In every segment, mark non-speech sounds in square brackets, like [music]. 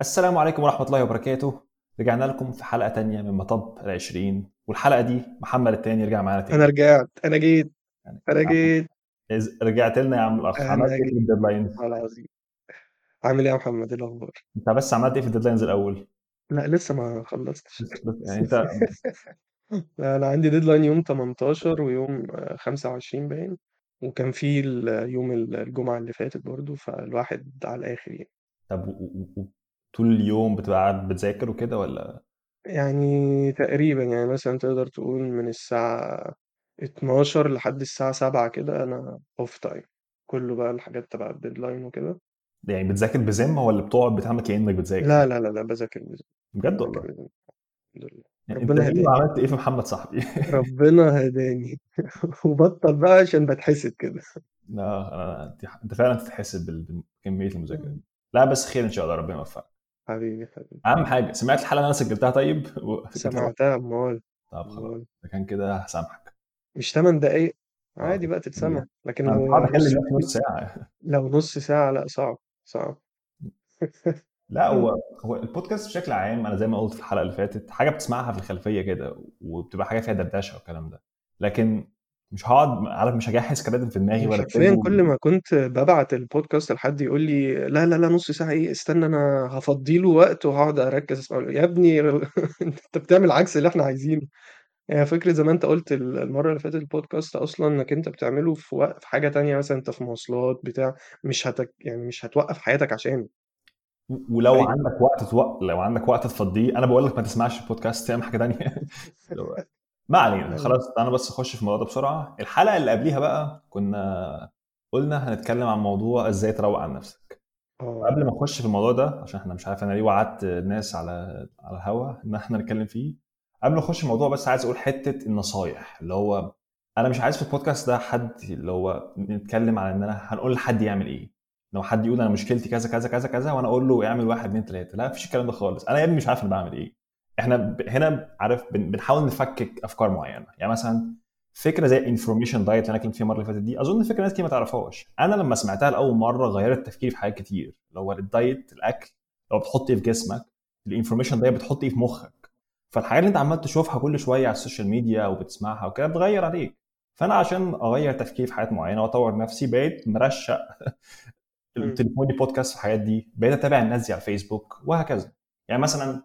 السلام عليكم ورحمة الله وبركاته. رجعنا لكم في حلقة تانية من مطب العشرين والحلقة دي محمد التاني رجع معانا تاني. أنا رجعت أنا جيت يعني أنا جيت. رجعت لنا يا عم الأخ عملت إيه في ال deadlines؟ عامل إيه يا محمد؟ إيه الأخبار؟ أنت بس عملت إيه في ال deadlines الأول؟ لا لسه ما خلصتش. يعني أنت [laughs] لا أنا عندي deadline يوم 18 ويوم آه، 25 باين وكان في يوم ال- الجمعة اللي فاتت برضو فالواحد على الآخر يعني. طب طول اليوم بتبقى قاعد بتذاكر وكده ولا؟ يعني تقريبا يعني مثلا تقدر تقول من الساعة 12 لحد الساعة 7 كده أنا off time كله بقى الحاجات تبع ال deadline وكده. يعني بتذاكر بذمة ولا بتقعد بتعمل كأنك بتذاكر؟ لا لا لا لا بذاكر بذاكر بجد والله؟ الحمد لله. يعني ربنا إيه هداني. وعملت إيه في محمد صاحبي؟ [laughs] ربنا هداني. [laughs] وبطل بقى عشان بتحسد كده. لا أنا أنت فعلا تتحسب بال- بكمية المذاكرة دي. لا بس خير إن شاء الله ربنا يوفقك. حبيبي حبيبي. أهم حاجة سمعت الحلقة اللي أنا سجلتها طيب. [laughs] سمعتها أمال. طب خلاص ده كان كده هسامحك. مش 8 دقايق؟ عادي بقى تتسمع. لكن أنا مش هو نص ساعة. [laughs] لو نص ساعة لأ صعب صعب. [laughs] لا هو هو البودكاست بشكل عام أنا زي ما قلت في الحلقة اللي فاتت حاجة بتسمعها في الخلفية كده وبتبقى حاجة فيها دردشة والكلام ده. لكن مش هقعد عارف مش هجهز كلام في دماغي ولا حرفيا كل ما كنت ببعت البودكاست لحد يقول لي لا لا لا نص ساعة إيه استنى أنا هفضي له وقت وهقعد أركز اسمع. يا ابني [laughs] أنت بتعمل عكس اللي إحنا عايزينه. يعني فكرة زي ما أنت قلت ال- المرة اللي فاتت البودكاست أصلا إنك أنت بتعمله في وقت في حاجة تانية مثلا أنت في مواصلات بتاع مش هتك يعني مش هتوقف حياتك عشانه. ولو أي عندك وقت توق... لو عندك وقت تفضيه أنا بقول لك ما تسمعش البودكاست تعمل حاجة ثانية [laughs] ما علينا أيوة. خلاص أنا بس اخش في الموضوع ده بسرعة. الحلقة اللي قبليها بقى كنا قلنا هنتكلم عن موضوع إزاي تروق عن نفسك. آه. قبل ما نخش في الموضوع ده عشان إحنا مش عارف أنا ليه وعدت الناس على على الهوا إن إحنا نتكلم فيه. قبل ما نخش الموضوع بس عايز أقول حتة النصايح اللي هو أنا مش عايز في البودكاست ده حد اللي هو نتكلم على إن أنا هنقول لحد يعمل إيه. لو حد يقول أنا مشكلتي كذا كذا كذا كذا وأنا أقول له اعمل واحد اتنين تلاتة. لا مفيش الكلام ده خالص. أنا يا ابني مش عارف أنا بعمل إيه. إحنا. هنا عارف بن... بنحاول نفكك أفكار معينة. يعني مثلا فكرة زي ال information diet اللي أنا اتكلمت فيها المرة اللي فاتت دي أظن فكرة ناس كتير ما تعرفهاش. أنا لما سمعتها لأول مرة غيرت تفكيري في حاجات كتير. اللي هو ال diet الأكل لو بتحط إيه في جسمك ال information diet بتحط إيه في مخك. فالحاجات اللي أنت عمال تشوفها كل شوية على ال social media وبتسمعها وكده بتغير عليك. فأنا عشان أغير تفكيري في حاجات معينة وأطور نفسي بقيت مرشق. [laughs] تليفوني بودكاست في الحاجات دي بقيت أتابع الناس دي على الفيسبوك وهكذا. يعني مثلا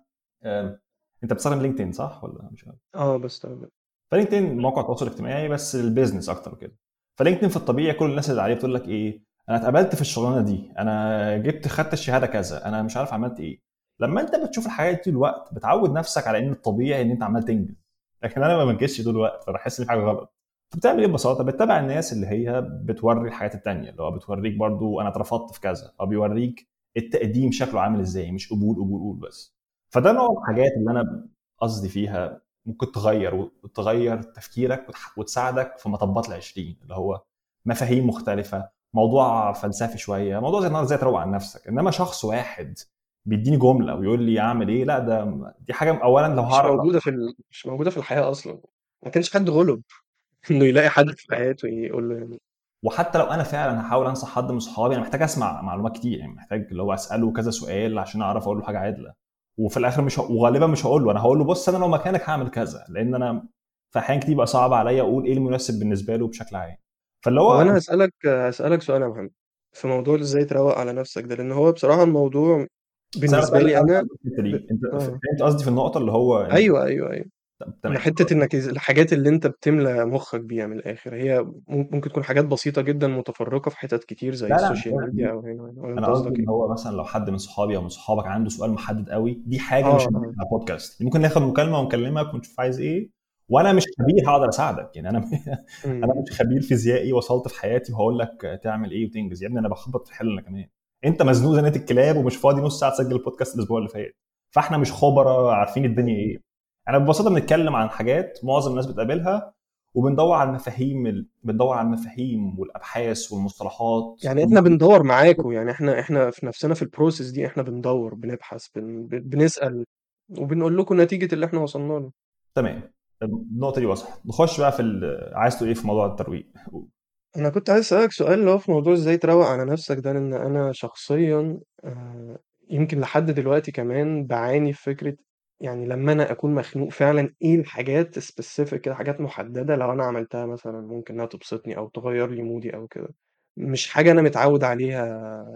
أنت بتستخدم لينكدين صح ولا مش عارف؟ آه بستخدم. فلينكدين موقع تواصل اجتماعي بس لل business أكتر وكده. فلينكدين في الطبيعي كل الناس اللي عليه بتقول لك إيه أنا اتقبلت في الشغلانة دي أنا جبت خدت الشهادة كذا أنا مش عارف عملت إيه. لما أنت بتشوف الحاجات دي طول الوقت بتعود نفسك على إن الطبيعي إن أنت عمال تنجز. لكن أنا ما بنجزش طول الوقت فبحس إن في حاجة غلط. فبتعمل إيه ببساطة؟ بتتابع الناس اللي هي بتوري الحاجات التانية اللي هو بتوريك برضو أنا اترفضت في كذا أو بيوريك التقديم شكله عامل إزاي مش قبول قبول قبول بس. فده نوع الحاجات اللي أنا قصدي فيها ممكن تغير وتغير تفكيرك وتساعدك في مطبات العشرين اللي هو مفاهيم مختلفة موضوع فلسفي شوية موضوع زي النهارده إزاي تروق عن نفسك. إنما شخص واحد بيديني جملة ويقول لي أعمل إيه لأ ده دي حاجة اولا لو مش هعرف موجودة في ال... مش موجودة في الحياة أصلا. ما كانش حد غلب [laughs] إنه يلاقي حد في حياته يقول له يعني. وحتى لو أنا فعلا هحاول أنصح حد من صحابي أنا محتاج أسمع معلومات كتير يعني محتاج اللي هو أسأله كذا سؤال عشان أعرف أقول له حاجة عادلة. وفي الآخر مش ه... وغالبا مش هقول له أنا هقول له بص أنا لو مكانك هعمل كذا لأن أنا في احيان كتير بقى صعب عليا أقول إيه المناسب بالنسبة له بشكل عام فاللي هو أنا هسألك هسألك سؤال يا محمد في موضوع إزاي تروق على نفسك ده لأن هو بصراحة الموضوع أنا بتكلم لي. دي أنت آه. فهمت قصدي في النقطة اللي هو إن- أيوه أيوه إن تمام حتة إنك إز- الحاجات اللي أنت بتملى مخك بيها من الآخر هي مم- ممكن تكون حاجات بسيطة جدا متفرقة في حتت كتير زي لا لا مش ال social قصدي ميديا دي أو هنا وهنا أنت قصدي قصدك إن إيه؟ هو مثلا لو حد من صحابي أو من صحابك عنده سؤال محدد قوي دي حاجة آه. مش آه هنعملها بودكاست ممكن ناخد مكالمة ونكلمك ونشوف عايز إيه وأنا مش خبير هقدر أساعدك. يعني أنا [laughs] أنا مم. مش خبير فيزيائي وصلت في حياتي وهقول لك تعمل إيه وتنجز. يا ابني أنا بخبط في الحل أنا كمان. أنت مزنوق زنقه الكلاب ومش فاضي نص ساعة تسجل البودكاست الأسبوع اللي فات. فإحنا مش خبراء عارفين الدنيا أيوه إيه أنا ببساطة بنتكلم عن حاجات معظم الناس بتقابلها وبندور على المفاهيم ال... بندور على المفاهيم والابحاث والمصطلحات. يعني إحنا بندور معاكم يعني إحنا إحنا في نفسنا في ال process دي إحنا بندور بنبحث بن... بن- بنسأل وبنقول لكم نتيجة اللي إحنا وصلنا له. تمام. النقطة دي وضحت نخش بقى في ال... عايز تقول إيه في موضوع الترويق أنا كنت عايز اسألك سؤال اللي هو في موضوع إزاي تروق على نفسك ده لأن أنا شخصيا آه يمكن لحد دلوقتي كمان باعاني في فكرة يعني لمّا أنا أكون مخنوق فعلًا إيه الحاجات specific كده حاجات محددة لو أنا عملتها مثلًا ممكن إنها تبسطني أو تغيّر لي مودي أو كده، مش حاجة أنا متعوّد عليها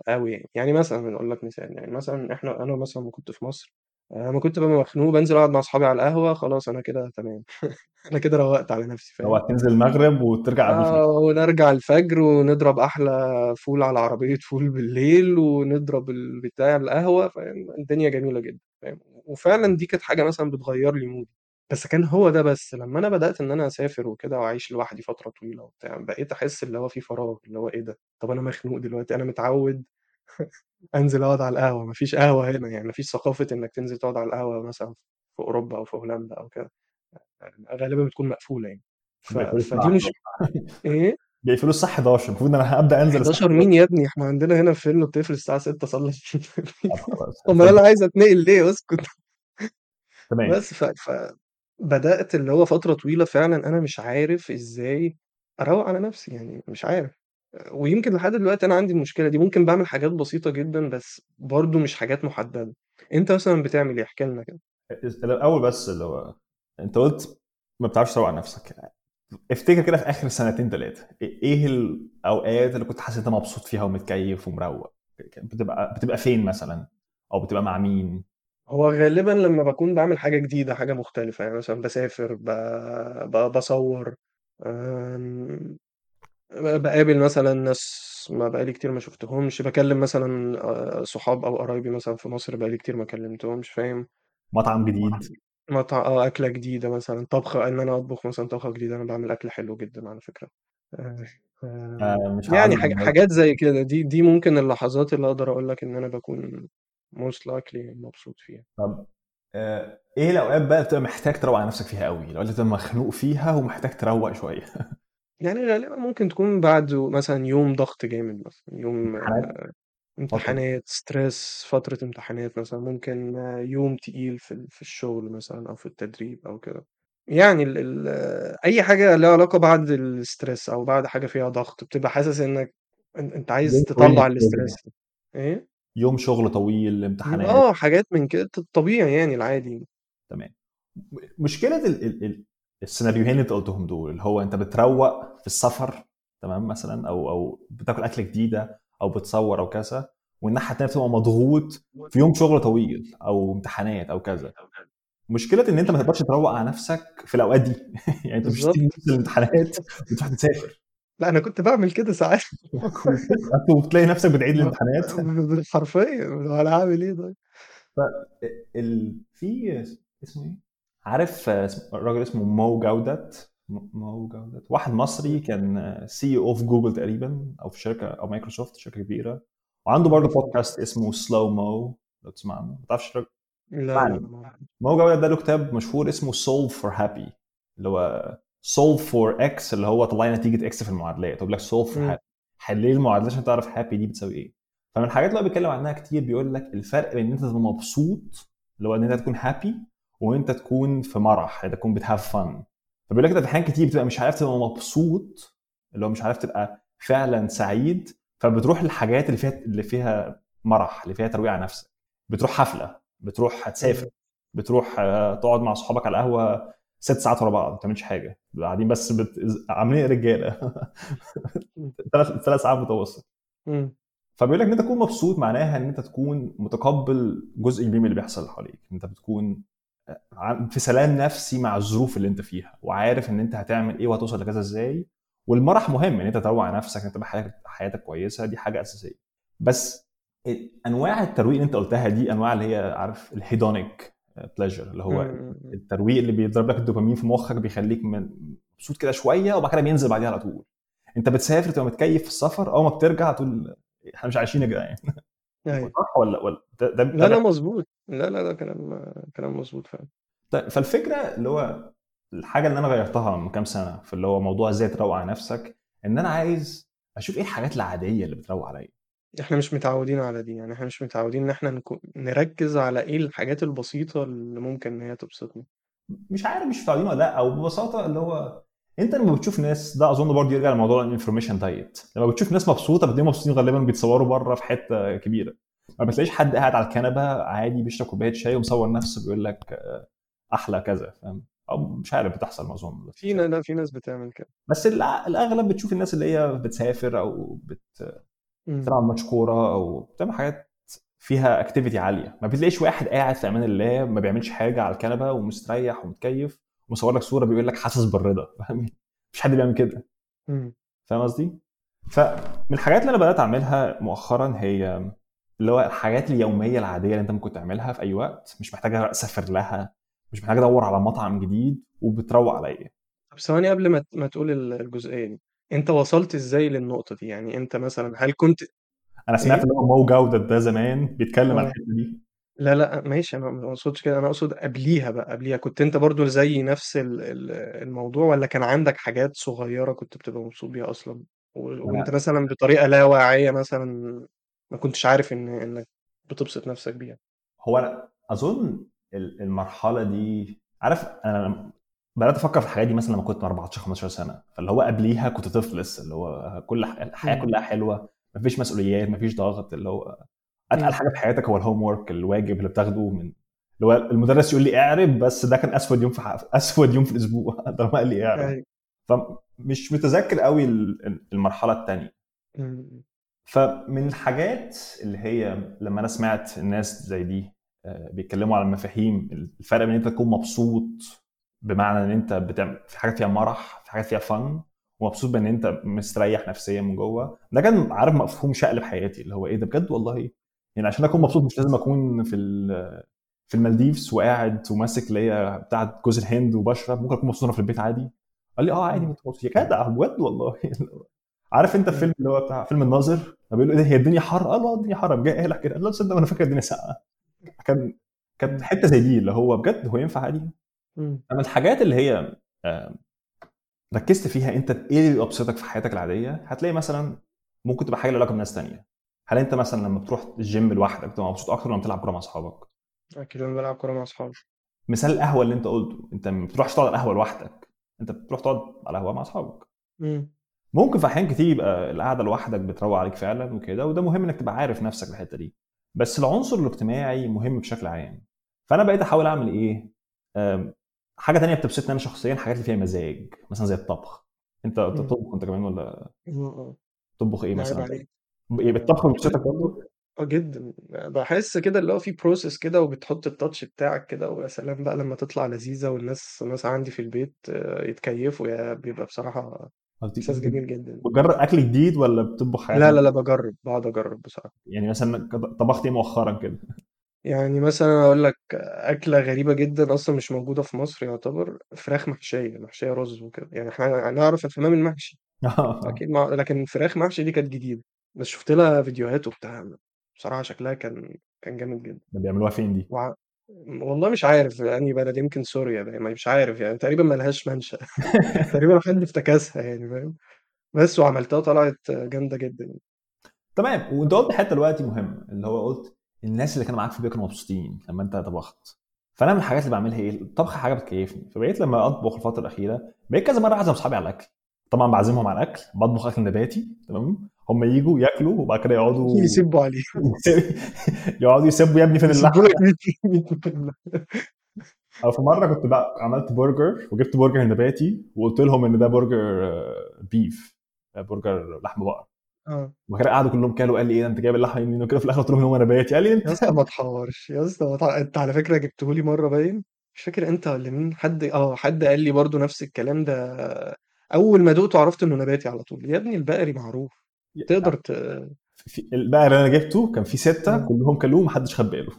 أوي يعني، يعني مثلًا أقول لك مثال، يعني مثلًا إحنا أنا مثلًا لمّا كنت في مصر، آآ لمّا كنت بابقى مخنوق بانزل أقعد مع أصحابي على القهوة خلاص أنا كده تمام، [laughs] أنا كده روّقت على نفسي فاهم؟ تنزل المغرب وترجع قبل الفجر. آه، ونرجع الفجر ونضرب أحلى فول على عربية فول بالليل، ونضرب البتاع القهوة فاهم، الدنيا جميلة جدًا فاهم، وفعلًا دي كانت حاجة مثلًا بتغيّر لي مودي، بس كان هو ده بس، لمّا أنا بدأت إن أنا أسافر وكده وأعيش لوحدي فترة طويلة وبتاع، بقيت أحس اللي هو في فراغ، اللي هو إيه ده، طب أنا مخنوق دلوقتي، أنا متعوّد [laughs] أنزل أقعد على القهوة، ما فيش قهوة هنا، يعني ما فيش ثقافة إنك تنزل تقعد على القهوة مثلًا في أوروبا أو في هولندا أو كده، غالبًا بتكون مقفولة يعني، ف فدي مش 11 إيه؟ بيقفلوا الساعة 11 المفروض هأبدأ أنزل الساعة 11 مين يا ابني؟ إحنا عندنا هنا الفيلم بتقفل الساعة 18:00 صلّي هاصدق أنا عايز أتنقل ليه اسكت. تمام بس ف ف بدأت اللي هو فترة طويلة فعلًا أنا مش عارف إزاي أروّق على نفسي، يعني مش عارف. ويمكن لحد دلوقتي أنا عندي المشكلة دي، ممكن باعمل حاجات بسيطة جدًا، بس برضه مش حاجات محددة. أنت مثلًا بتعمل إيه؟ احكِ لنا كده. الأول بس اللي هو أنت قُلت ما بتعرفش تروّق على نفسك افتكر كده في آخر سنتين 3 إيه الأوقات اللي كنت حاسس أنت مبسوط فيها ومتكيّف ومروّق؟ بتبقى بتبقى فين مثلًا؟ أو بتبقى مع مين؟ هو غالبًا لمّا باكون باعمل حاجة جديدة، حاجة مختلفة، يعني مثلًا باسافر، ب ب باصوّر، آمم ب باقابل مثلًا ناس ما بقى لي كتير ما شُفتهمش، باكلّم مثلًا آآ صحاب أو قرايبي مثلًا في مصر بقى لي كتير ما كلّمتهمش فاهم، مطعم جديد؟ مطع آه، أكلة جديدة مثلًا، طبخة إن أنا أطبخ مثلًا طبخة جديدة، أنا باعمل أكل حلو جدًا على فكرة، آآ آآ آمم مش يعني حاج الموضوع حاجات زي كده، دي دي ممكن اللحظات اللي أقدر أقول لك إن أنا باكون most likely مبسوط فيها. طب آآ إيه الأوقات بقى اللي بتبقى محتاج تروّق على نفسك فيها أوي؟ الأوقات اللي بتبقى مخنوق فيها ومحتاج تروّق شوية؟ يعني غالبًا ممكن تكون بعد مثلًا يوم ضغط جامد مثلًا، يوم؟ امتحانات، stress فترة امتحانات مثلًا، ممكن يوم تقيل في ال في الشغل مثلًا أو في التدريب أو كده. يعني ال ال أي حاجة ليها علاقة بعد الstress أو بعد حاجة فيها ضغط، بتبقى حاسس إنك أن أنت عايز يوم طويل تطلّع متزن، الstress إيه؟ يوم شغل طويل، امتحانات، آه، حاجات من كده الطبيعي يعني العادي. تمام. م مشكلة ال ال ال السيناريوهين اللي أنت قُلتهم دول، اللي هو أنت بتروّق في السفر تمام مثلًا أو أو بتاكل أكلة جديدة أو بتصوّر أو كذا، والناحية التانية بتبقى مضغوط في يوم شغل طويل أو امتحانات أو كذا. مشكلة إن أنت ما تقدرش تروّق على نفسك في الأوقات دي [laughs] يعني أنت مش. نُص الامتحانات وتروح تسافر لأ، أنا كنت باعمل كده ساعات. [laughs] وبتلاقي نفسك بتعيد الامتحانات [laughs] حرفيًا، أنا هاعمل إيه طيب؟ ف ال في اسمه إيه؟ عارف راجل اسمه مو جودت م مو جودت واحد مصري كان CEO في جوجل تقريبًا أو في شركة أو مايكروسوفت شركة كبيرة، وعنده برضه بودكاست اسمه Slo Mo. لو تسمع عنه، ما تعرفش ما لا، ما. مو جودت ده له كتاب مشهور اسمه Solve for Happy اللي هو solve for x اللي هو طلّع نتيجة x في المعادلات، هو بيقول لك for إمم، happy. حل لي المعادلات عشان تعرف happy دي بتساوي إيه. فمن الحاجات اللي هو بيتكلم عنها كتير بيقول لك الفرق بين إن أنت تبقى مبسوط اللي هو إن أنت تكون وإن أنت تكون في مرح، أنت تكون بتhave fun. فبيقول لك أنت في أحيان كتير بتبقى مش عارف تبقى مبسوط اللي هو مش عارف تبقى فعلًا سعيد، فبتروح للحاجات اللي فيها اللي فيها مرح، اللي فيها ترويع على نفسك. بتروح حفلة، بتروح تسافر، إمم، بتروح آه، تقعد مع صحابك على القهوة 6 ساعات ورا بعض ما بتعملش حاجة، قاعدين بس بت... عاملين إمم، ثلاث ثلاث ساعات متواصل. إمم، فبيقول لك إن أنت تكون مبسوط معناها إن أنت تكون متقبل جزء كبير من اللي بيحصل حواليك. أنت بتكون في سلام نفسي مع الظروف اللي انت فيها وعارف ان انت هتعمل إيه وهتوصل لكذا إزاي. والمرح مهم ان انت تروق على نفسك انت تبقى حياتك حياتك كويسة دي حاجة أساسية. بس أنواع الترويق اللي انت قلتها دي أنواع اللي هي عارف ال hedonic pleasure اللي إمم، هو. الترويق اللي بيضرب لك الدوبامين في مخك بيخليك مبسوط كده شوية وبعد كده بينزل بعديها على طول. انت بتسافر تبقى متكيف في السفر أول ما بترجع تقول إحنا مش عايشين يا جدعان. [laughs] أيوه. صح ولا ولا ده ده لا، لا؟ مضبوط. لا، لا، ده كلام كلام مضبوط فعلًا. طيب فالفكرة اللي هو الحاجة اللي أنا غيرتها من كام سنة في اللي هو موضوع إزاي تروق على نفسك إن أنا عايز أشوف إيه الحاجات العادية اللي بتروق عليا إحنا مش متعودين على دي، يعني إحنا مش متعودين إحنا نكو نركّز على إيه الحاجات البسيطة اللي ممكن إن هي تبسطنا. مش عارف مش متعودين ولا لأ أو ببساطة اللي هو انت لما بتشوف ناس ده اظن برضه يرجع لموضوع ال information diet. لما بتشوف ناس مبسوطة بتلاقيهم مبسوطين غالبا بيتصوروا بره في حتة كبيرة. ما بتلاقيش حد قاعد على الكنبة عادي بيشرب كوباية شاي ومصور نفسه بيقول لك آه، أحلى كذا. فاهم؟ أو مش عارف بتحصل ما اظن في ن- لا في ناس بتعمل كده. بس الأغلب بتشوف الناس اللي هي بتسافر أو بت... بتلعب ماتش كورة أو بتعمل حاجات فيها اكتيفيتي عالية. ما بتلاقيش واحد قاعد في أمان الله ما بيعملش حاجة على الكنبة ومستريح ومتكيف. ومصور لك صورة بيقول لك حاسس بالرضا فاهم؟ مش حد بيعمل كده. فاهم قصدي؟ فمن الحاجات اللي أنا بدأت أعملها مؤخرا هي اللي هو الحاجات اليومية العادية اللي أنت ممكن تعملها في أي وقت مش محتاجه أسافر لها مش محتاج أدور على مطعم جديد وبتروق عليا. طب ثواني قبل ما ما تقول ال- الجزئية دي. أنت وصلت إزاي للنقطة دي؟ يعني أنت مثلا هل كنت أنا سمعت إيه؟ اللي هو مو جودة ده زمان بيتكلم عن آه. الحتة دي. لا لا ماشي أنا ما أقصدش كده أنا أقصد قبليها بقى قبليها. كنت أنت برضو زي نفس ال- ال- الموضوع ولا كان عندك حاجات صغيرة كنت بتبقى مبسوط بيها أصلا؟ و- وأنت أنا مثلا بطريقة لا واعية مثلا ما كنتش عارف إن إنك بتبسط نفسك بيها؟ هو أنا أظن ال- المرحلة دي عارف أنا بدأت أفكر في الحاجات دي مثلا لما كنت 14 15 سنة. فاللي هو قبليها كنت طفل لسه اللي هو كل ح- الحياة مم. كلها حلوة مفيش مسؤوليات مفيش ضغط اللي هو أتقل. حاجة في حياتك هو الهوم ورك الواجب اللي بتاخده من اللي هو المدرس يقول لي اعرب بس ده كان أسود يوم في ح... أسود يوم في الأسبوع [laughs] ده ما قال لي اعرب أيوه فمش متذكر قوي ال- المرحلة الثانية. فمن الحاجات اللي هي لما أنا سمعت الناس زي دي آه، بيتكلموا على المفاهيم الفرق بين إن أنت تكون مبسوط بمعنى إن أنت بتعمل في حاجات فيها مرح في حاجات فيها فن ومبسوط بإن أنت مستريح نفسيا من جوه ده كان عارف مفهوم شقلب حياتي اللي هو إيه ده بجد والله يعني عشان أكون مبسوط مش لازم أكون في في المالديفز وقاعد وماسك اللي هي بتاعه جوز الهند وبشرب ممكن أكون مبسوط وأنا في البيت عادي. قال لي آه عادي مبسوط يا جدع بجد والله. [laughs] عارف أنت. الفيلم اللي هو بتاع فيلم الناظر؟ بيقول له إيه ده هي الدنيا حر؟ قال له آه الدنيا حر. جاي قايل لك كده. قال له تصدق أنا فاكر الدنيا ساقعة. كان كانت مم. حتة زي دي اللي هو بجد هو ينفع عادي. أما الحاجات اللي هي آه، ركزت فيها أنت إيه اللي بيبسطك في حياتك العادية؟ هتلاقي مثلا ممكن تبقى حاجة لها علاقة بناس تانية. هل أنت مثلا لما بتروح الجيم لوحدك بتبقى مبسوط أكتر لما بتلعب كورة مع أصحابك؟ أكيد أنا بلعب كورة مع أصحابي. مثال القهوة اللي أنت قلته أنت ما بتروحش تقعد على القهوة لوحدك أنت بتروح تقعد على القهوة مع أصحابك. مم. ممكن في أحيان كتير يبقى القعدة لوحدك بتروق عليك فعلا وكده وده مهم إنك تبقى عارف نفسك الحتة دي. بس العنصر الاجتماعي مهم بشكل عام. فأنا بقيت أحاول أعمل إيه؟ حاجة تانية بتبسطني أنا شخصيا حاجات اللي فيها مزاج مثلا زي الطبخ. أنت. بتطبخ أنت كمان ولا. تطبخ إيه مثلا؟ إيه الطبخ بيبسطك برضه؟ آه جدا. بحس كده اللي هو في بروسيس كده وبتحط التاتش بتاعك كده ويا سلام بقى لما تطلع لذيذة والناس مثلا عندي في البيت آه، يتكيفوا يا بيبقى بصراحة إحساس جميل جدا. بتجرب أكل جديد ولا بتطبخ لا لا لا بجرب بقعد أجرب بصراحة. يعني مثلا طبخت إيه مؤخرا كده؟ يعني مثلا أقول لك أكلة غريبة جدا أصلا مش موجودة في مصر يعتبر فراخ محشية محشية رز وكده. يعني إحنا نعرف الحمام المحشي. [laughs] أكيد مع... لكن فراخ محشي دي كانت جديدة. بس شفت لها فيديوهات وبتاع بصراحة شكلها كان كان جامد جدا. ده بيعملوها فين دي؟ وع... والله مش عارف انهي بلد يمكن سوريا بقى مش عارف يعني تقريبا ملهاش منشأ. [laughs] تقريبا حد افتكسها يعني فاهم؟ بس وعملتها طلعت جامدة جدا. تمام. وأنت قلت حتة دلوقتي مهم اللي هو قلت الناس اللي كانوا معاك في البيت كانوا مبسوطين لما أنت طبخت. فأنا من الحاجات اللي بعملها إيه؟ الطبخ حاجة بتكيفني. فبقيت لما أطبخ الفترة الأخيرة بقيت كذا مرة أعزم أصحابي على الأكل. طبعا بعزمهم على الأكل بطبخ أكل نباتي تمام؟ هم يجوا ياكلوا وبعد كده يقعدوا [laughs] يسبوا عليه [laughs] يقعدوا يسبوا يا ابني فين اللحمه لك 100 100 أو في مرة كنت بقى عملت برجر وجبت برجر نباتي وقلت لهم إن ده برجر آه، beef آه، برجر لحم بقر. آه. وبعد كده قعدوا كلهم كلوا قال لي إيه أنت جايب اللحمه منين؟ وكده في الآخر قلت لهم إن هو نباتي قال لي أنت يا اسطى ما تحورش يا اسطى أنت على فكرة جبته لي مرة باين. مش فاكر أنت ولا مين حد آه حد قال لي برضو نفس الكلام ده. أول ما دقته عرفت إنه نباتي على طول. يا ابني البقري معروف. تقدر ت... في البقر اللي أنا جبته كان فيه ستة مم. كلهم كلوه محدش خد باله.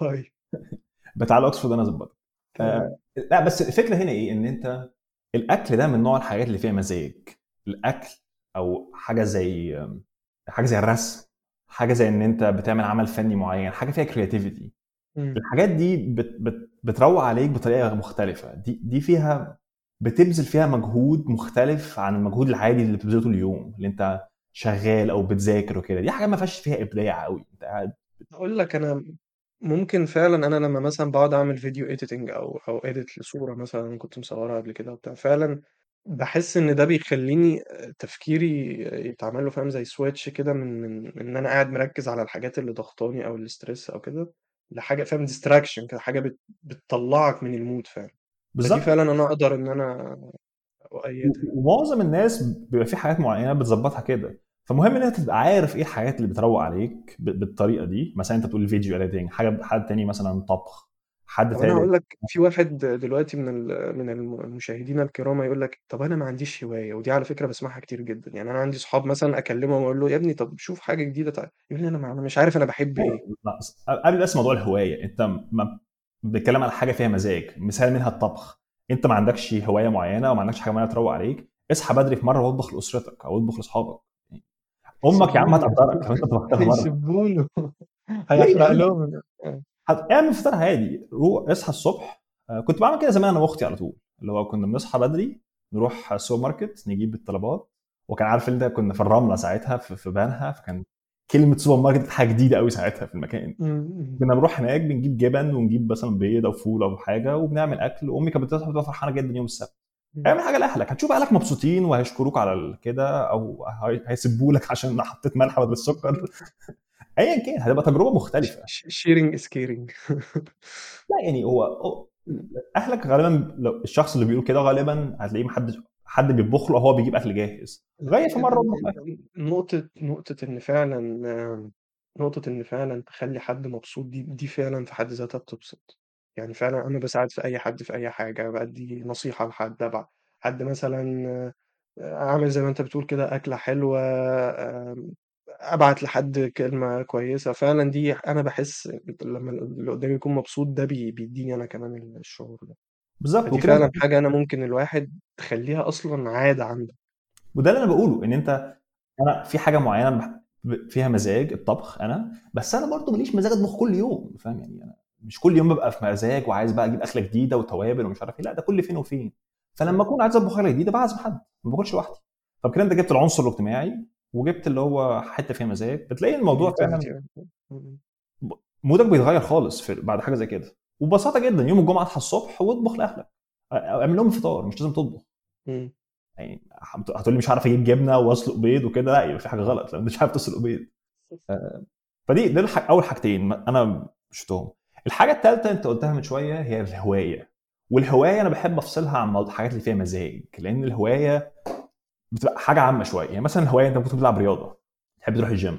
طيب. [laughs] بتاع الأكسفورد أنا ظبطت آه لا بس الفكرة هنا إيه؟ إن أنت الأكل ده من نوع الحاجات اللي فيها مزاج. الأكل أو حاجة زي حاجة زي الرسم حاجة زي إن أنت بتعمل عمل فني معين حاجة فيها كرياتيفيتي. الحاجات دي بت بت بتروق عليك بطريقة مختلفة. دي دي فيها بتبذل فيها مجهود مختلف عن المجهود العادي اللي بتبذله طول اليوم اللي أنت شغال أو بتذاكر وكده دي حاجة ما فيهاش فيها إبداع قوي أنت قاعد أقول لك أنا ممكن فعلا أنا لما مثلا بقعد أعمل video editing أو أو edit لصورة مثلا كنت مصورها قبل كده وبتاع فعلا باحس إن ده بيخلّيني آآ تفكيري يتعمل له فاهم زي switch كده من من إن أنا قاعد مركّز على الحاجات اللي ضاغطاني أو ال stress أو كده، لحاجة فاهم distraction كده حاجة بت بتطلّعك من الmood فعلًا، فدي بالضبط. فعلًا إن أنا أؤيّدها يعني. و ومعظم الناس بيبقى في حاجات معيّنة بتضبّطها كده، فمهم إن أنت تبقى عارف إيه الحاجات اللي بتروّق عليك ب بالطريقة دي، مثلًا أنت بتقول video editing حاجة حد تاني مثلًا طبخ، حد أنا هاقول تالت لك في واحد دلوقتي من من الم المشاهدين الكرام هيقول لك طب أنا ما عنديش هواية، ودي على فكرة باسمعها كتير جدًا، يعني أنا عندي صحاب مثلًا أكلمهم أقول له: "يا ابني طب شوف حاجة جديدة تع" يقول لي: "أنا ما أنا مش عارف أنا باحب إيه." قبل بس موضوع الهواية، أنت ما بنتكلم على حاجة فيها مزاج، مثال منها الطبخ، أنت ما عندكش هواية معيّنة أو ما عندكش حاجة معيّنة تروّق عليك، اصحى بدري في مرّة واطبخ لأسرتك أو اطبخ لأصحابك، أمك يا عم هتقدّرك لو أنت طبخت لها مرّة. هيسبّوا له ليه يا هيحرق؟ لهم آه. اعمل فطار عادي، روح اصحى الصبح آآ كنت باعمل كده زمان أنا وأختي على طول، اللي هو كنا بنصحى بدري نروح السوبر ماركت نجيب الطلبات، وكان عارف أنت كنا في الرملة ساعتها في في بنها، فكان كلمة سوبر ماركت دي حاجة جديدة أوي ساعتها في المكان،. كنا بنروح هناك بنجيب جبن ونجيب مثلًا بيض أو فول أو حاجة وبنعمل أكل، وأمي كانت بتصحى بتبقى فرحانة جدًا يوم السبت،. اعمل حاجة لأهلك هتشوف أهلك مبسوطين وهيشكروك على كده هي هيسبّوا لك [laughs] عشان حطيت ملح بدل السكر، [laughs] أيًا كان هتبقى تجربة ش مختلفة. ش sharing is caring [laughs] لأ يعني هو. أهلك غالبًا لو الشخص اللي بيقول كده غالبًا هتلاقيه ما حدش حد بيطبخ له هو بيجيب أكل جاهز، غيّر في. ال نقطة نقطة إن فعلًا نقطة إن فعلًا تخلّي حد مبسوط دي دي فعلًا في حد ذاتها بتبسط، يعني فعلًا أنا باساعد في أي حد في أي حاجة، بأدّي نصيحة لحد، أبع حد مثلًا آآ أعمل زي ما أنت بتقول كده أكلة حلوة، آمم، أبعت لحد كلمة كويسة، فعلًا دي أنا باحس لمّا اللي قدّامي يكون مبسوط ده بي بيدّيني أنا كمان الشعور ده، بالضبط فدي وكده أنت فعلًا حاجة أنا ممكن الواحد تخلّيها أصلًا عادة عنده. وده اللي أنا باقوله إن أنت أنا في حاجة معيّنة باح ب فيها مزاج الطبخ أنا، بس أنا برضه ما ليش مزاج أطبخ كل يوم فاهم، يعني أنا مش كل يوم بابقى في مزاج وعايز بقى أجيب أكلة جديدة وتوابل ومش عارف إيه، لأ ده كل فين وفين، فلمّا. أكون عايز أطبخ أكلة جديدة باعزم حد، ما باكلش لوحدي، فبكده أنت جبت العنصر الاجتماعي وجبت اللي هو حتّة فيها مزاج، بتلاقي الموضوع فعلًا آه. مودك بيتغيّر خالص في بعد حاجة زي كده، وببساطة جدًا يوم الجمعة اصحى الصبح واطبخ لأهلك، أ اعمل لهم الفطار مش لازم تطبخ،. يعني هت هتقول لي مش هاعرف أجيب جبنة وأسلق بيض وكده، لأ يبقى في حاجة غلط لو مش عارف تسلق بيض، آآ، فدي دي الح أول حاجتين أنا شُفتهم. الحاجة التالتة أنت قُلتها من شوية هي الهواية، والهواية أنا باحب أفصلها عن الحاجات اللي فيها مزاج، لإن الهواية بتبقى حاجة عامة شوية، يعني مثلًا الهواية أنت ممكن تكون بتلعب رياضة، بتحب تروح الgym،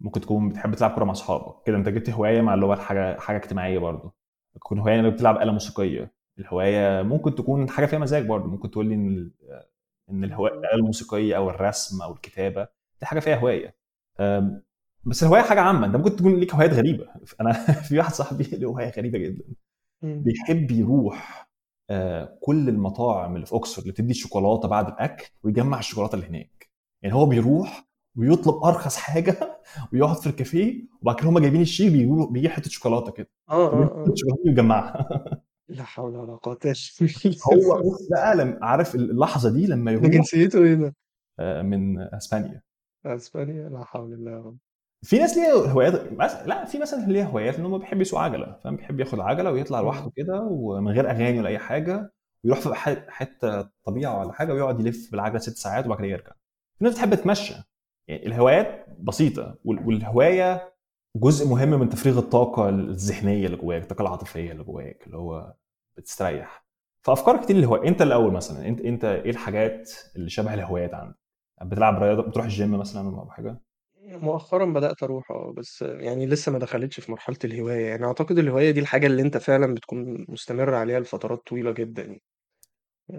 ممكن تكون بتحب تلعب كورة مع أصحابك، كده. أنت جبت هواية مع اللي هو الحاجة حاجة اجتماعية برضه، تكون هواية إنك بتلعب آلة موسيقية، الهواية ممكن تكون حاجة فيها مزاج برضه، ممكن تقول لي إن ال إن الهوا إمم. الآلة الموسيقية أو الرسم أو الكتابة، دي حاجة فيها هواية، آمم، بس الهواية حاجة عامة، أنت ممكن تكون ليك هوايات غريبة، [laughs] أنا في واحد صاحبي [laughs] له هواية غريبة جدًا،. بيحب يروح آآ كل المطاعم اللي في أوكسفورد اللي بتدّي الشوكولاتة بعد الأكل ويجمّع الشوكولاتة اللي هناك، يعني هو بيروح ويطلب أرخص حاجة [laughs] ويقعد في الكافيه وبعد كده هُم جايبين الشيك بيجيبوا له بيجيب حتة شوكولاتة كده، آه، آه، فبيمسك آه. الشوكولاتة دي ويجمّعها. لا حول ولا قوة إلا هو. بُص بقى لم عارف اللحظة دي لمّا يروح جنسيته إيه ده؟ آآ من أسبانيا. أسبانيا؟ لا حول الله. في ناس ليها هوايات لأ، في مثلًا اللي ليها هوايات إن هو بيحب يسوق عجلة، فاهم، بيحب ياخد عجلة ويطلع لوحده. كده ومن غير أغاني ولا أي حاجة، ويروح في ح حتة طبيعة والّا حاجة ويقعد يلف بالعجلة 6 ساعات وبعد كده يرجع. في ناس بتحب تتمشى، يعني الهوايات بسيطة وال والهواية جزء مهم من تفريغ الطاقة الذهنية اللي جواك، الطاقة العاطفية اللي جواك، اللي هو بتستريح. فأفكار كتير للهوا أنت الأول مثلًا، أنت أنت إيه الحاجات اللي شبه الهوايات عندك؟ بتلعب رياضة، بتروح الgym مثلًا أو حاجة؟ مؤخرًا بدأت أروح آه، بس يعني لسه ما دخلتش في مرحلة الهواية، يعني أعتقد الهواية دي الحاجة اللي أنت فعلًا بتكون مستمر عليها لفترات طويلة جدًا يعني.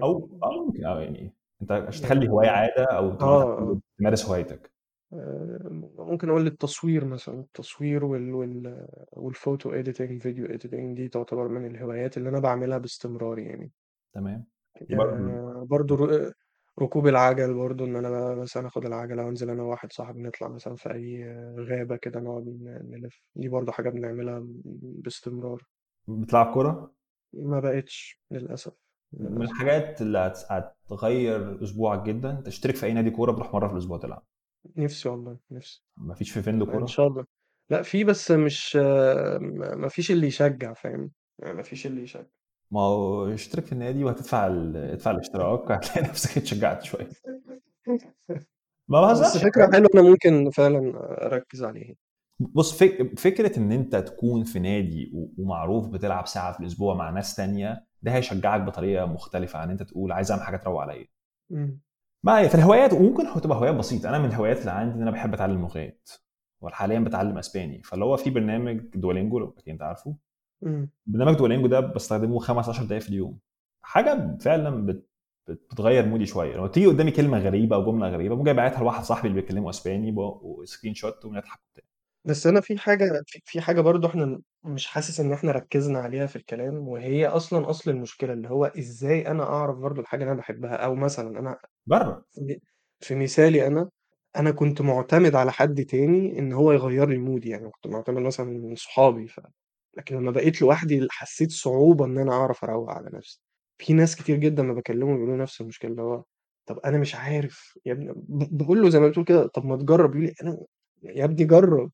أو يعني آه ممكن آه، يعني أنت عشان تخلّي هواية يعني عادة أو آه، تبقى آه. تمارس هوايتك. آآ ممكن أقول التصوير مثلًا، التصوير وال وال والphoto editing video editing دي تعتبر من الهوايات اللي أنا باعملها باستمرار يعني. تمام. دي برضه آآ برضه ر ركوب العَجَل برضه، إن أنا مثلًا آخُد العَجَلة وأنزل أنا وواحد صاحبي نطلع مثلًا في أي غابة كده نقعد ن نلِف، دي برضه حاجة بنعملها باستمرار. بتلعب كورة؟ ما بقيتش للأسف، من للأسف. الحاجات اللي هتس هتغيّر أسبوعك جدًا، تشترك في أي نادي كورة تروح مرّة في الأسبوع تلعب. نِفْسي والله، نِفْسي. ما فيش في فِندق إن كورة؟ شاء الله. لأ في بس مش ما فيش اللي يشجّع فاهم؟ يعني ما فيش اللي يشجّع. ما هو اشترك في النادي وهتدفع ال- ادفع الاشتراك هتلاقي نفسك اتشجعت شوية. ما بس بهزرش. فكرة حلوة أنا ممكن فعلا أركز عليها بص فك... فكرة إن أنت تكون في نادي و- ومعروف بتلعب ساعة في الأسبوع مع ناس تانية ده هيشجعك بطريقة مختلفة عن أنت تقول عايز أعمل حاجة تروق عليا. ما هي في الهوايات وممكن تبقى هوايات بسيطة. أنا من الهوايات اللي عندي إن أنا بحب أتعلم لغات وحاليا بتعلم إسباني. فاللي هو في برنامج Duolingo لو أكيد أنت عارفه. برنامج Duolingo ده بستخدمه 15 دقيقه في اليوم. حاجة فعلا بت... بت- بتغير mood ي شوية. لما تيجي قدامي كلمة غريبة أو جملة غريبة ممكن باعتها لواحد صاحبي اللي بيتكلموا إسباني و screenshot ونضحك وبتاع. بس أنا في حاجة في حاجة برضو إحنا مش حاسس إن إحنا ركزنا عليها في الكلام وهي أصلا أصل المشكلة اللي هو إزاي أنا أعرف برضو الحاجة اللي أنا بحبها؟ أو مثلا أنا جرب. في مثالي أنا أنا كنت معتمد على حد تاني إن هو يغير لي مودي يعني كنت معتمد مثلا من صحابي ف... لكن لما بقيت لوحدي حسيت صعوبة إن أنا أعرف أروق على نفسي. في ناس كتير جدا ما بكلمهم بيقولوا نفس المشكلة اللي هو طب أنا مش عارف يا ابني ب- بقول له زي ما بتقول كده طب ما تجرب يقول لي أنا يا ابني جرب.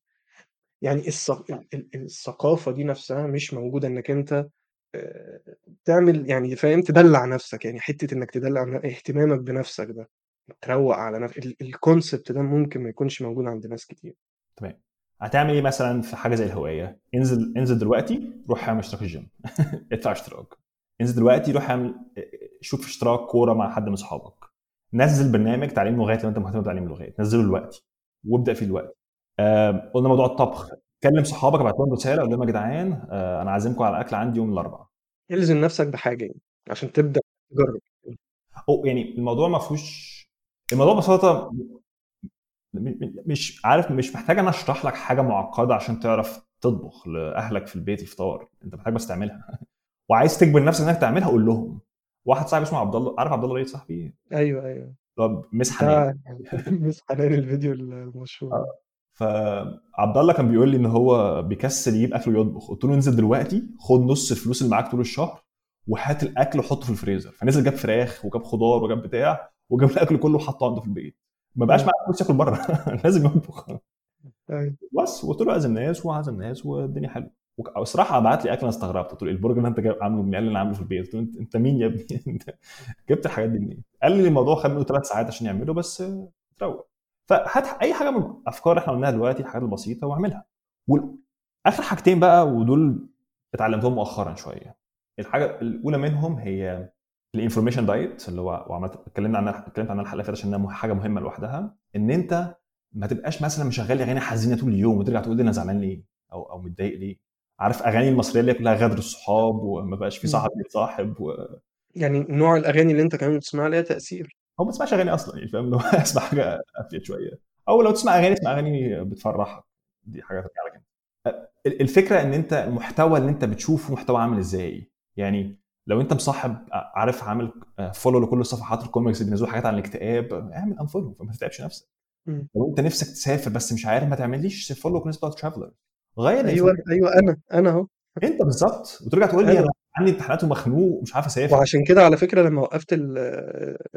يعني الث... ال- ال- الثقافة دي نفسها مش موجودة إنك أنت تعمل يعني فاهم تدلع نفسك. يعني حتة إنك تدلع ن- اهتمامك بنفسك ده تروق على نفسك الكونسبت ده ممكن ما يكونش موجود عند ناس كتير. تمام. هتعمل إيه مثلا في حاجة زي الهواية؟ انزل انزل دلوقتي روح اعمل اشتراك الجيم. [laughs] ادفع اشتراك. انزل دلوقتي روح اعمل شوف اشتراك كورة مع حد من اصحابك نزل برنامج تعليم لغات لو انت مهتم بتعليم اللغات. نزله دلوقتي وابدأ فيه دلوقتي. آه قلنا موضوع الطبخ. كلم صحابك ابعت لهم رسالة قول لهم يا جدعان آه أنا عازمكم على أكل عندي يوم الأربعاء. الزم نفسك بحاجة يعني عشان تبدأ تجرب. أو يعني الموضوع ما فيهوش الموضوع ببساطة مش عارف مش محتاج أنا أشرح لك حاجة معقدة عشان تعرف تطبخ لأهلك في البيت الفطار. أنت محتاج بس تعملها. [laughs] وعايز تجبر نفسك إنك تعملها قول لهم. واحد صاحبي اسمه عبد الله عارف عبد الله ريد صاحبي؟ أيوه اللي هو مس حنان مس حنان الفيديو المشهور. آه. فعبد الله كان بيقول لي إن هو بيكسل يجيب أكل ويطبخ. قلت له انزل دلوقتي خد نص الفلوس اللي معاك طول الشهر وهات الأكل وحطه في الفريزر. فنزل جاب فراخ وجاب خضار وجاب بتاع وجاب الأكل كله وحطه عنده في البيت. ما بقاش مم. معاه فلوس ياكل بره. [laughs] لازم يطبخ أيوه. بس وقلت له اعزم ناس وعزم ناس والدنيا حلوة. الصراحة بعت لي أكل أنا استغربت. قلت له البرجر اللي أنت جايب عامله من اللي أنا عامله في البيت؟ قلت له انت مين يا ابني؟ [laughs] أنت جبت الحاجات دي منين؟ قال لي الموضوع خد منه ثلاث ساعات عشان يعمله بس آه، روق فهات أي حاجة من الأفكار اللي إحنا قلناها دلوقتي الحاجات البسيطة وأعملها. واخر حاجتين بقى ودول اتعلمتهم مؤخرا شوية. الحاجة الأولى منهم هي ال information diet اللي هو وعملت اتكلمنا عنها اتكلمت عنها الحلقة اللي فاتت عشان انها حاجة مهمة لوحدها ان انت ما تبقاش مثلا مشغل أغاني حزينة طول اليوم وترجع تقول أنا زعلان ليه أو أو متضايق ليه. عارف أغاني المصرية اللي كلها غدر الصحاب وما بقاش في. صاحب يتصاحب و... يعني نوع الأغاني اللي أنت كمان بتسمعها ليها تأثير. هو ما تسمعش أغاني أصلا يعني فاهم؟ لو [laughs] اسمع حاجة أفيد شوية. أو لو تسمع أغاني اسمع أغاني بتفرحك. دي حاجة ترجع لك. انت ال- الفكرة إن أنت المحتوى اللي أنت بتشوفه محتوى عامل إزاي؟ يعني لو انت مصاحب عارف عامل follow لكل صفحات الكوميكس اللي بينزلوا حاجات عن الاكتئاب اعمل unfollow فما تتعبش نفسك. لو انت نفسك تسافر بس مش عارف ما تعمليش follow الناس بتوع traveler غير أيوه ال information أيوه أنا أنا أهو. انت بالظبط. وترجع تقول لي أنا. عندي امتحانات ومخنوق ومش عارف أسافر. وعشان كده على فكرة لما وقفت ال-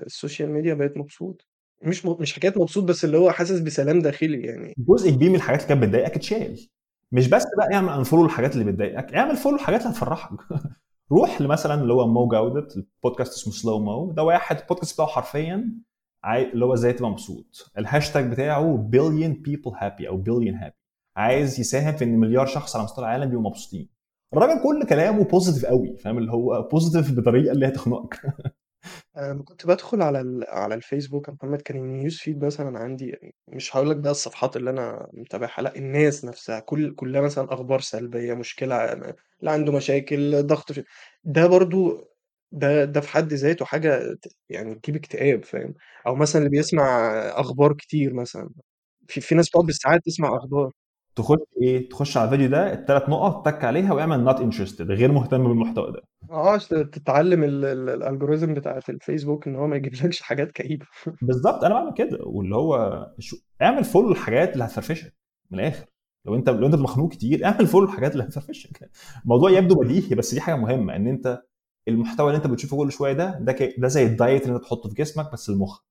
ال social media بقيت مبسوط. مش م... مش حكاية مبسوط بس اللي هو حاسس بسلام داخلي يعني. جزء كبير من الحاجات اللي كانت بتضايقك اتشال. مش بس بقى اعمل unfollow الحاجات اللي بتضايقك اعمل follow الحاجات اللي هتفرحك. [laughs] روح لمثلا اللي هو مو جودة البودكاست اسمه Solve for Happy ده واحد البودكاست بتاعه حرفيا. اللي هو إزاي تبقى مبسوط. الهاشتاج بتاعه billion people happy أو billion happy عايز يساهم في إن مليار شخص على مستوى العالم يبقوا مبسوطين. الراجل كل كلامه positive قوي فاهم؟ اللي هو positive بطريقة اللي هي [laughs] أنا لما كنت بدخل على ال... على الفيسبوك محمد كان ال news feed مثلا عندي مش هقول لك بقى الصفحات اللي أنا متابعها لأ الناس نفسها كل كلها مثلا أخبار سلبية مشكلة اللي عنده مشاكل ضغط في... ده برضو ده ده في حد ذاته حاجة ت- يعني تجيب اكتئاب فاهم؟ أو مثلا اللي بيسمع أخبار كتير مثلا في في ناس بتقعد بالساعات تسمع أخبار. تخش إيه؟ تخش على الفيديو ده الثلاث نقط تكّ عليها واعمل not interested غير مهتم بالمحتوى ده. آه تتعلم ال- ال- ال algorithm بتاعت الفيسبوك إن هو ما يجيبلكش حاجات كئيبة. [laughs] بالظبط أنا بعمل كده. واللي هو شو... اعمل follow الحاجات اللي هتفرفشك من الآخر. لو أنت لو أنت مخنوق كتير اعمل follow الحاجات اللي هتفرفشك. الموضوع يبدو بديهي بس دي حاجة مهمة إن أنت المحتوى اللي أنت بتشوفه كل شوية ده ده ك... ده زي ال diet اللي أنت تحطه في جسمك بس لمخك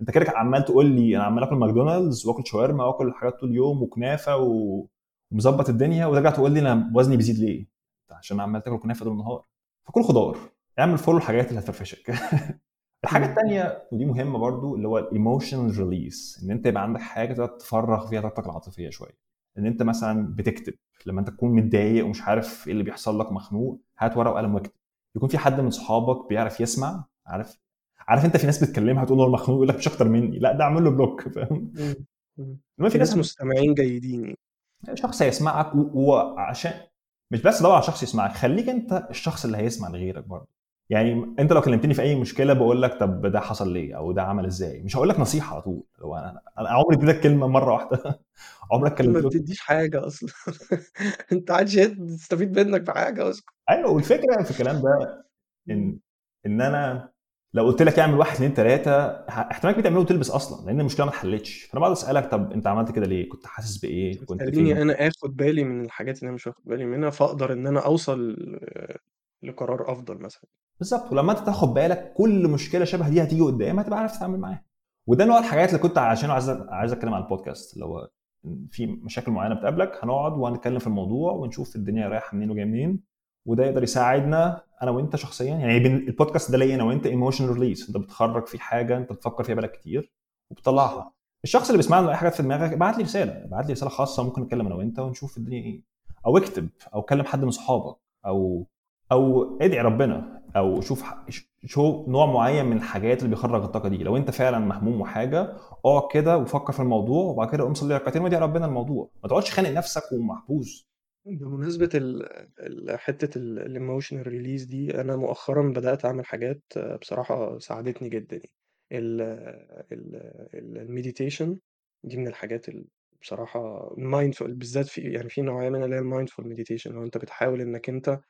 أنت كده عمال تقول لي أنا عمال آكل ماكدونالدز وآكل شاورما وآكل حاجات طول اليوم وكنافة و... ومظبط الدنيا وترجع تقول لي أنا وزني بيزيد ليه؟ عشان عمال تاكل كنافة طول النهار. فكل خضار. اعمل follow الحاجات اللي هتفرفشك. [laughs] الحاجة. الثانية ودي مهمة برضو اللي هو ال emotional release إن أنت يبقى عندك حاجة تقدر تفرغ فيها طاقتك العاطفية شوية. إن أنت مثلا بتكتب. لما أنت تكون متضايق ومش عارف إيه اللي بيحصل لك مخنوق هات ورقة وقلم واكتب. يكون في حد من صحابك بيعرف يسمع عارف؟ عارف انت في ناس بتكلمها تقول له مخنوق يقول لك مش أكتر مني. لا ده أعمل له بلوك. [laughs] فاهم. انما في ناس مستمعين جيدين يعني. شخص هيسمعك وعشان مش بس دور على شخص يسمعك خليك انت الشخص اللي هيسمع لغيرك برضه. يعني انت لو كلمتني في أي مشكلة بقول لك طب ده حصل ليه أو ده عمل إزاي؟ مش هقول لك نصيحة على طول. هو أنا أنا عمري اديتك كلمة مرة واحدة. [laughs] عمرك ما كلمت بتديش حاجة أصلا. [laughs] أنت عادش تستفيد منك بحاجه أصلا. أيوه والفكرة في الكلام ده إن إن أنا لو قلت لك اعمل واحد اثنين ثلاثة احتمال كبير تعمله وتلبس أصلا لأن المشكلة ما اتحلتش فأنا بقعد أسألك طب أنت عملت كده ليه؟ كنت حاسس بإيه؟ كنت خليني؟ أنا آخد بالي من الحاجات اللي أنا مش واخد بالي منها فأقدر إن أنا أوصل لقرار أفضل مثلا بالظبط ولما أنت تاخد بالك كل مشكلة شبه دي هتيجي قدام هتبقى عارف تتعامل معاها وده نوع الحاجات اللي كنت عشان عايز عايز أتكلم عن البودكاست اللي هو في مشاكل معينة بتقابلك هنقعد وهنتكلم في الموضوع ونشوف الدنيا رايحة منين وجاية منين وده يقدر يساعدنا أنا وانت شخصيا يعني البودكاست ده ليا أنا وانت emotion release انت بتخرج في حاجة انت بتفكر فيها بقالك كتير وبتطلعها. الشخص اللي بيسمعنا أي حاجة في دماغك ابعت لي رسالة ابعت لي رسالة خاصة ممكن نتكلم أنا وانت ونشوف الدنيا إيه. أو اكتب أو كلم حد من صحابك أو أو ادعي ربنا أو شوف شو نوع معين من الحاجات اللي بيخرج الطاقة دي. لو انت فعلا مهموم وحاجة اقعد كده وفكر في الموضوع وبعد كده قوم صلي ركعتين وادعي ربنا الموضوع. ما تقعدش خانق نفسك ومحبوس. بمناسبة ال- ال- حتة ال emotional release دي أنا مؤخرا بدأت أعمل حاجات بصراحة ساعدتني جدا. يعني ال meditation دي من الحاجات اللي بصراحة ال mindful بالذات في يعني في نوعية منها اللي هي ال mindful meditation لو أنت بتحاول إنك أنت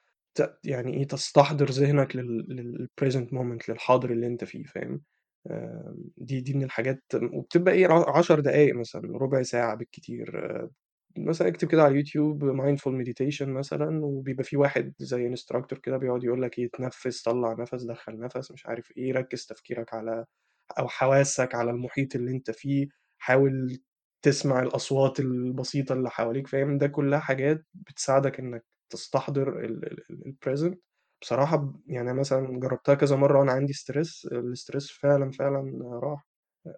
يعني إيه تستحضر ذهنك لل present moment للحاضر اللي أنت فيه فاهم؟ آم، دي دي من الحاجات وبتبقى إيه عشر دقايق مثلا ربع ساعة بالكتير آه، مثلا اكتب كده على اليوتيوب mindful meditation مثلا وبيبقى في واحد زي instructor كده بيقعد يقول لك تنفس طلع نفس دخل نفس مش عارف إيه ركز تفكيرك على أو حواسك على المحيط اللي انت فيه حاول تسمع الأصوات البسيطة اللي حواليك فاهم؟ ده كلها حاجات بتساعدك إنك تستحضر ال present بصراحة ب- يعني أنا مثلا جربتها كذا مرة وأنا عندي stress ال stress فعلا فعلا راح.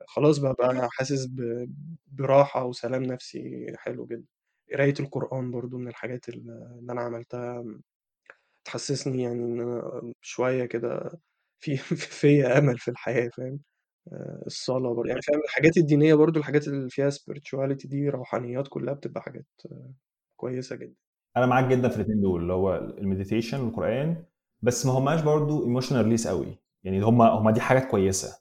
خلاص ببقى حاسس ب- براحة وسلام نفسي حلو جدا. قراية القرآن برضو من الحاجات اللي أنا عملتها تحسسني يعني إن أنا شوية كده في [laughs] فيا أمل في الحياة فاهم؟ آه، الصلاة برضو يعني فاهم الحاجات الدينية برضو الحاجات اللي فيها spirituality دي روحانيات كلها بتبقى حاجات كويسة جدا. أنا معاك جدا في الاثنين دول اللي هو ال meditation والقرآن بس ما هماش برضو emotional release قوي يعني هم هم دي حاجات كويسة.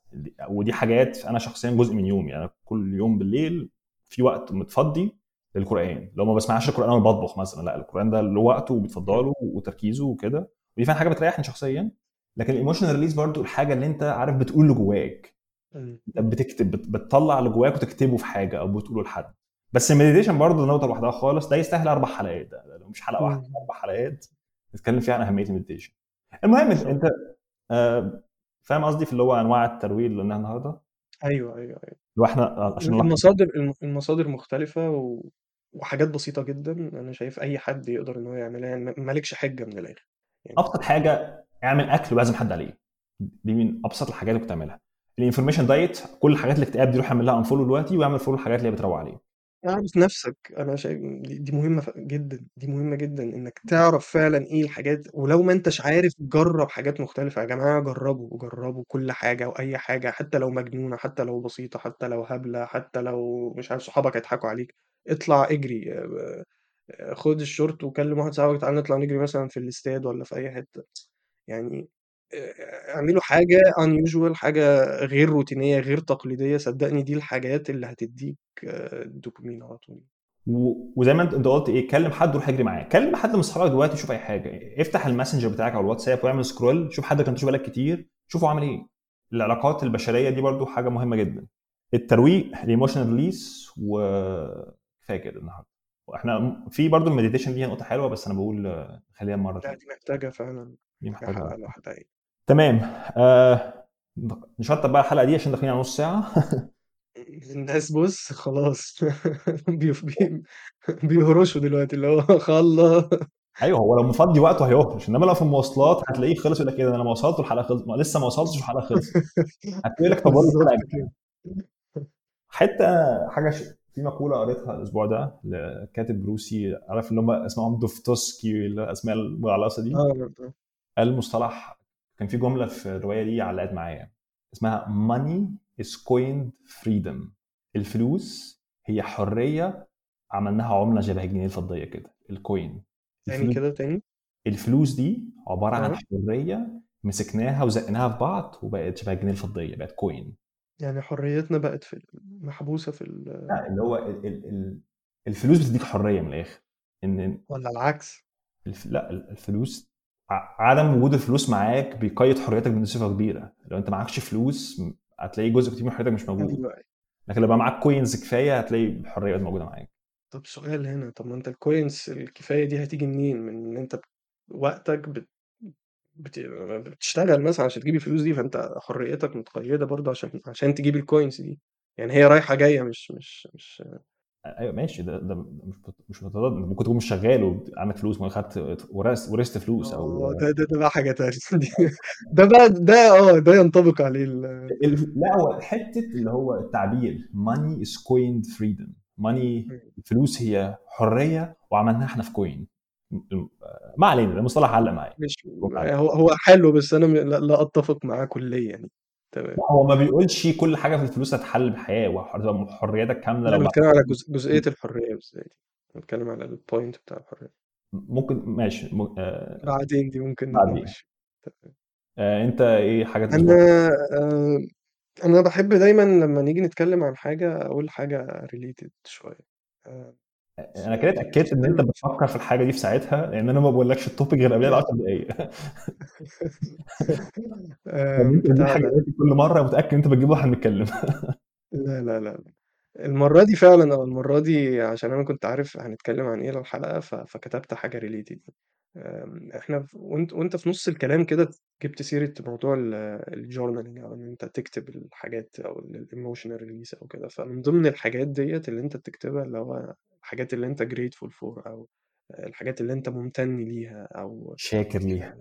ودي حاجات أنا شخصيا جزء من يومي. أنا كل يوم بالليل في وقت متفضي للقرآن. لو ما بسمعش القرآن وأنا بطبخ مثلا. لا القرآن ده له وقته وبتفضله وتركيزه وكده. ودي فعلا حاجة بتريحني شخصيا. لكن ال emotional release برضو الحاجة اللي أنت عارف بتقول اللي جواك مم. انت بتكتب بت- بتطلع اللي جواك وتكتبه في حاجة أو بتقوله لحد. بس ال meditation برضه نقطة لوحدها خالص. ده يستاهل أربع حلقات. ده ده لو مش حلقة واحدة. أربع حلقات. نتكلم فيها عن أهمية ال meditation المهم انت أنت آه، فاهم قصدي؟ في اللي هو أنواع الترويق اللي قلناها النهارده؟ أيوه أيوه اللي هو إحنا عشان المصادر الم- المصادر مختلفة و... وحاجات بسيطة جدا أنا شايف أي حد يقدر إن هو يعملها يعني ما- مالكش حجة من الآخر يعني. أبسط حاجة اعمل أكل وعزم حد عليه. دي من أبسط الحاجات اللي كنت تعملها ال information diet كل الحاجات الاكتئاب دي روح اعمل لها unfollow دلوقتي وأعمل follow الحاجات اللي هي بتروق عليه. اعرف نفسك. أنا شايف دي مهمة جدا دي مهمة جدا إنك تعرف فعلا إيه الحاجات ولو ما أنتش عارف جرب حاجات مختلفة. يا جماعة جربوا جربوا كل حاجة وأي حاجة حتى لو مجنونة حتى لو بسيطة حتى لو هبلة حتى لو مش عارف صحابك يضحكوا عليك. اطلع اجري آه، آه، خد الشورت وكلم واحد صاحبك تعالى نطلع نجري مثلا في الاستاد ولا في أي حتة. يعني اعملوا حاجة unusual حاجة غير روتينية غير تقليدية. صدقني دي الحاجات اللي هتديك الدوبامين على طول. و- وزي ما انت انت قلت إيه كلم حد وروح اجري معاه. كلم حد من اصحابك دلوقتي شوف أي حاجة. افتح الماسنجر بتاعك أو الواتساب واعمل scroll شوف حد كان تشوف بقالك كتير شوفه عامل إيه. العلاقات البشرية دي برضو حاجة مهمة جدا. الترويق ال emotional release وكفايه كده النهارده. إحنا في برضو ال meditation دي نقطة حلوة بس أنا بقول خليها مرة لا تانية. دي محتاجة فعلا. دي محتاجة محتاجة لوحدها يعني تمام. آه نشطب بقى الحلقة دي عشان داخلين على نص ساعة. [laughs] الناس بص خلاص. [laughs] بي... بي... بيهرشوا دلوقتي اللي هو [laughs] خلص أيوه هو لو مفضي وقته هيهرش إنما لو في المواصلات هتلاقيه خلص يقول لك إيه ده أنا ما وصلت والحلقة خلصت. لسه ما وصلتش والحلقة خلصت. هتلاقي لك طب الحلقة حتة حاجة ش... في مقولة قريتها الأسبوع ده لكاتب روسي عارف اللي هم اسمهم دوستويفسكي الأسماء المجعلصه دي؟ آه آه. قال مصطلح كان في جملة في الرواية دي علقت معايا اسمها money is coined freedom. الفلوس هي حرية عملناها عملة شبه الجنيه الفضية كده ال coin تاني كده تاني؟ الفلوس دي عبارة عن حرية مسكناها ولزقناها في بعض وبقت شبه الجنيه الفضية بقت coin يعني حريتنا بقت في محبوسة في. لا اللي هو ال... ال... ال... الفلوس بتديك حرية من الآخر. إن ولا العكس؟ الف... لا الفلوس عدم وجود الفلوس معاك بيقيد حريتك بنسبة كبيرة. لو انت معكش فلوس هتلاقي جزء كتير من حريتك مش موجود. أيوه. لكن لو بقى معاك coins كفاية هتلاقي الحرية موجودة معاك. طب سؤال هنا طب ما انت ال coins الكفاية دي هتيجي منين؟ من إن انت وقتك بت... بت... بتشتغل مثلا عشان تجيب الفلوس دي فانت حريتك متقيدة برضه عشان عشان تجيب ال coins دي. يعني هي رايحة جاية مش مش مش أيوه ماشي. ده ده مش مش متضاد. ممكن تكون مش شغال وعندك فلوس ما خدت ورثت ورثت فلوس أو آه ده ده ده بقى حاجة تانية. [laughs] ده بقى ده آه ده ينطبق عليه ال... لا هو حتة اللي هو التعبير money is coined freedom. money الفلوس هي حرية وعملناها إحنا في كوين ما علينا ده مصطلح علق معايا. مش. هو هو حلو بس أنا لا, لا أتفق معاه كليا. يعني تمام. هو ما بيقولش كل حاجة في الفلوس هتحل بحياة وهتبقى حريتك كاملة لو بتكلم على جزء جزئية الحرية بالذات بتكلم على ال point بتاع الحرية. ممكن ماشي م- آه. بعدين دي ممكن بعدين. آه أنت إيه حاجات أنا آه، أنا بحب دايما لما نيجي نتكلم عن حاجة أقول حاجة related شوية. آه، أنا كده اتأكدت إن أنت بتفكر في الحاجة دي في ساعتها لأن أنا ما بقولكش ال topic غير قبلها ب 10 دقائق آه، أنت بتجيب حاجة كل مرة متاكد إن أنت بتجيب واحد نتكلم لا لا لا. لا. المرة دي فعلا أو المرة دي عشان أنا كنت عارف هنتكلم عن إيه الحلقة ف- فكتبت حاجة related إحنا في- وأنت وأنت في نص الكلام كده جبت سيرة موضوع ال journaling أو إن أنت تكتب الحاجات أو ال emotional release أو كده. فمن ضمن الحاجات ديت اللي أنت بتكتبها اللي هو الحاجات اللي أنت grateful for أو الحاجات اللي أنت ممتن ليها أو شاكر ليها.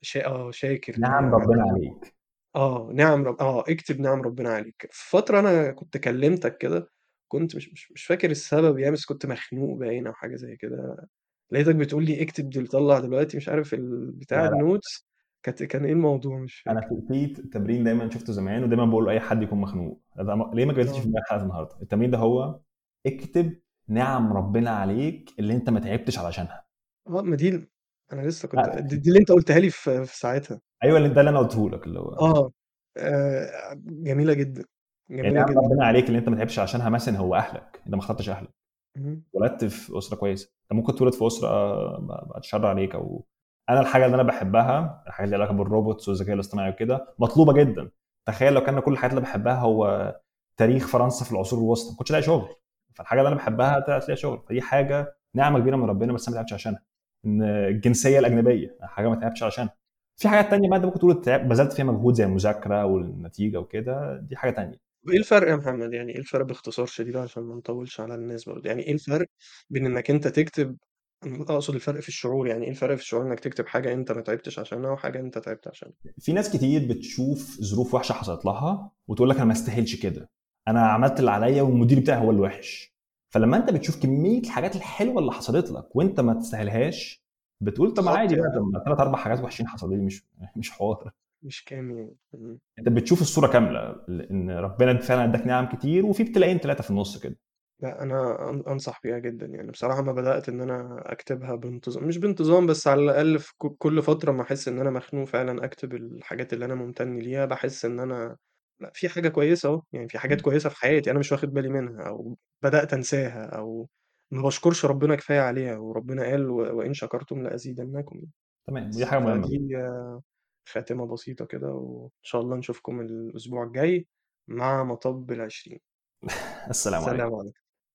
شا... آه شاكر نعم ليها ربنا أو عليك. آه نعم رب... آه اكتب نعم ربنا عليك. في فترة أنا كنت كلمتك كده كنت مش مش, مش فاكر السبب يعني بس كنت مخنوق باين أو حاجة زي كده لقيتك بتقول لي اكتب دي طلع دلوقتي مش عارف البتاع لا لا. النوتس كانت كان إيه الموضوع؟ مش أنا فاكر. في في تمرين دايما شفته زمان ودايما بقول لأي حد يكون مخنوق. ده م- ليه ما جبتش في دماغي حلقه النهارده؟ التمرين ده هو اكتب نعم ربنا عليك اللي انت ما تعبتش علشانها. آه ما دي أنا لسه كنت لا دي, دي اللي انت قلتها لي في, في ساعتها. أيوه اللي ده اللي أنا قلته لك اللي هو آه آه، جميلة جدا يعني جميلة نعم جدا. ربنا عليك اللي انت ما تعبتش عشانها مثلا هو أهلك انت ما اخترتش أهلك. اتولدت في أسرة كويسة. انت ممكن تولد في أسرة آه، بعد الشر عليك أو أنا الحاجة اللي أنا بحبها الحاجات اللي علاقة بالروبوتس والذكاء الاصطناعي وكده مطلوبة جدا. تخيل لو كان كل الحاجات اللي بحبها هو تاريخ فرنسا في العصور الوسطى ما كنتش لاقي شغل. فالحاجة اللي أنا بحبها طلعت تلاقي شغل فدي حاجة نعمة كبيرة من ربنا بس أنا ما تعبتش عشانها إن الجنسية الأجنبية حاجة ما تعبتش عشانها في حاجات تانية بقى أنت ممكن تقول تعب- بذلت فيها مجهود زي المذاكرة والنتيجة وكده دي حاجة تانية. وايه الفرق يا محمد؟ يعني إيه الفرق باختصار شديد عشان ما نطولش على الناس برضه؟ يعني إيه الفرق بين إنك أنت تكتب أقصد الفرق في الشعور يعني إيه الفرق في الشعور إنك تكتب حاجة أنت ما تعبتش عشانها وحاجة أنت تعبت عشانها؟ في ناس كتير بتشوف ظروف وحشة حصلت لها وتقول لك أنا ما استاهلش كده. أنا عملت اللي عليا والمدير بتاعي هو الوحش فلما أنت بتشوف كمية الحاجات الحلوة اللي حصلت لك وأنت ما تستاهلهاش بتقول طب عادي بقى طب ثلاث أربع حاجات وحشين حصلوا لي مش [laughs] مش حوار. مش كام مم. أنت بتشوف الصورة كاملة ان ربنا فعلا أداك نعم كتير وفي ابتلاءين ثلاثة في النص كده. لا أنا أنصح بيها جدا يعني. بصراحة ما بدأت إن أنا أكتبها بانتظام مش بانتظام بس على الأقل في كل فترة ما أحس إن أنا مخنوق فعلا أكتب الحاجات اللي أنا ممتن ليها بحس إن أنا لأ في حاجة كويسة أهو يعني في حاجات كويسة في حياتي أنا مش واخد بالي منها أو بدأت أنساها أو ما بشكرش ربنا كفاية عليها وربنا قال و- وإن شكرتم لأزيدنكم. تمام ودي مهمة جدا فدي آه، خاتمة بسيطة كده وإن شاء الله نشوفكم الأسبوع الجاي مع مطب العشرين. [laughs] السلام عليكم. سلام عليكم.